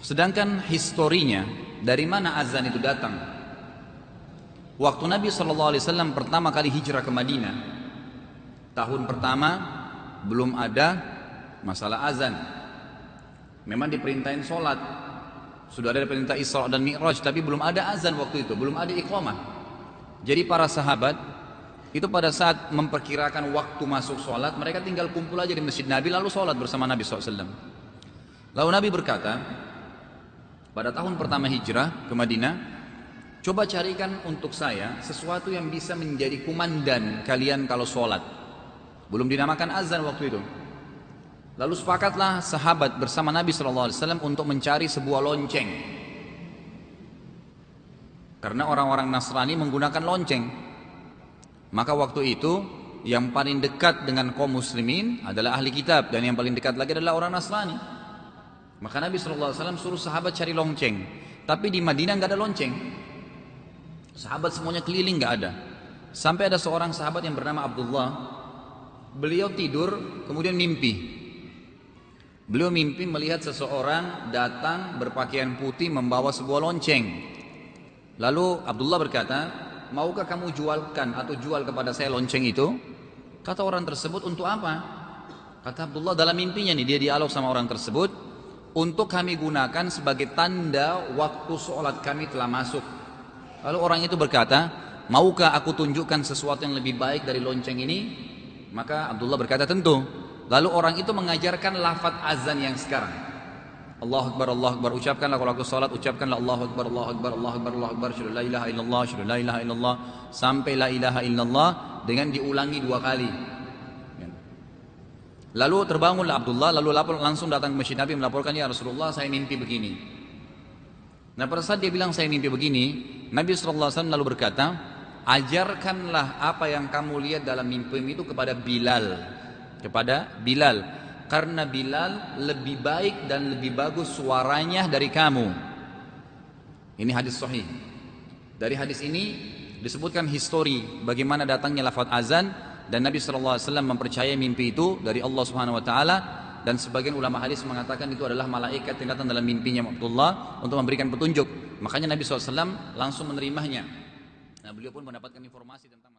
Sedangkan historinya dari mana azan itu datang? Waktu Nabi SAW pertama kali hijrah ke Madinah, tahun pertama belum ada masalah azan. Memang diperintahin sholat, sudah ada perintah Isra dan Mi'raj, tapi belum ada azan waktu itu, belum ada iqamah. Jadi para sahabat itu pada saat memperkirakan waktu masuk sholat, mereka tinggal kumpul aja di masjid Nabi lalu sholat bersama Nabi SAW. Lalu Nabi berkata, pada tahun pertama hijrah ke Madinah, Coba carikan untuk saya sesuatu yang bisa menjadi kumandan kalian kalau sholat. Belum dinamakan azan waktu itu. Lalu sepakatlah sahabat bersama Nabi SAW untuk mencari sebuah lonceng. Karena orang-orang Nasrani menggunakan lonceng. Maka waktu itu yang paling dekat dengan kaum muslimin adalah ahli kitab. Dan yang paling dekat lagi adalah orang Nasrani. Maka Nabi SAW suruh sahabat cari lonceng. Tapi di Madinah nggak ada lonceng. Sahabat semuanya keliling nggak ada. Sampai ada seorang sahabat yang bernama Abdullah. Beliau tidur kemudian mimpi. Beliau mimpi melihat seseorang datang berpakaian putih membawa sebuah lonceng. Lalu Abdullah berkata, maukah kamu jualkan atau jual kepada saya lonceng itu? Kata orang tersebut, untuk apa? Kata Abdullah dalam mimpinya nih, dia dialog sama orang tersebut, untuk kami gunakan sebagai tanda waktu sholat kami telah masuk. Lalu orang itu berkata, maukah aku tunjukkan sesuatu yang lebih baik dari lonceng ini? Maka Abdullah berkata, tentu. Lalu orang itu mengajarkan lafaz azan yang sekarang. Allah Akbar, Allah Akbar. Ucapkanlah kalau aku salat, ucapkanlah Allah Akbar, Allah Akbar, Allah Akbar, Allah Akbar. Syukur la ilaha illallah, syukur la ilaha illallah. Sampai la ilaha illallah dengan diulangi dua kali. Lalu terbangunlah Abdullah, lalu lapor, langsung datang ke masjid Nabi melaporkan, ya Rasulullah saya mimpi begini. Nah pada saat dia bilang saya mimpi begini, Nabi SAW lalu berkata, ajarkanlah apa yang kamu lihat dalam mimpi itu kepada Bilal. Kepada Bilal. Karena Bilal lebih baik dan lebih bagus suaranya dari kamu. Ini hadis sahih. Dari hadis ini disebutkan histori bagaimana datangnya lafaz azan dan Nabi SAW mempercayai mimpi itu dari Allah Subhanahu Wa Taala dan sebagian ulama hadis mengatakan itu adalah malaikat yang datang dalam mimpinya Abdullah untuk memberikan petunjuk. Makanya Nabi SAW langsung menerimanya. Nah beliau pun mendapatkan informasi tentang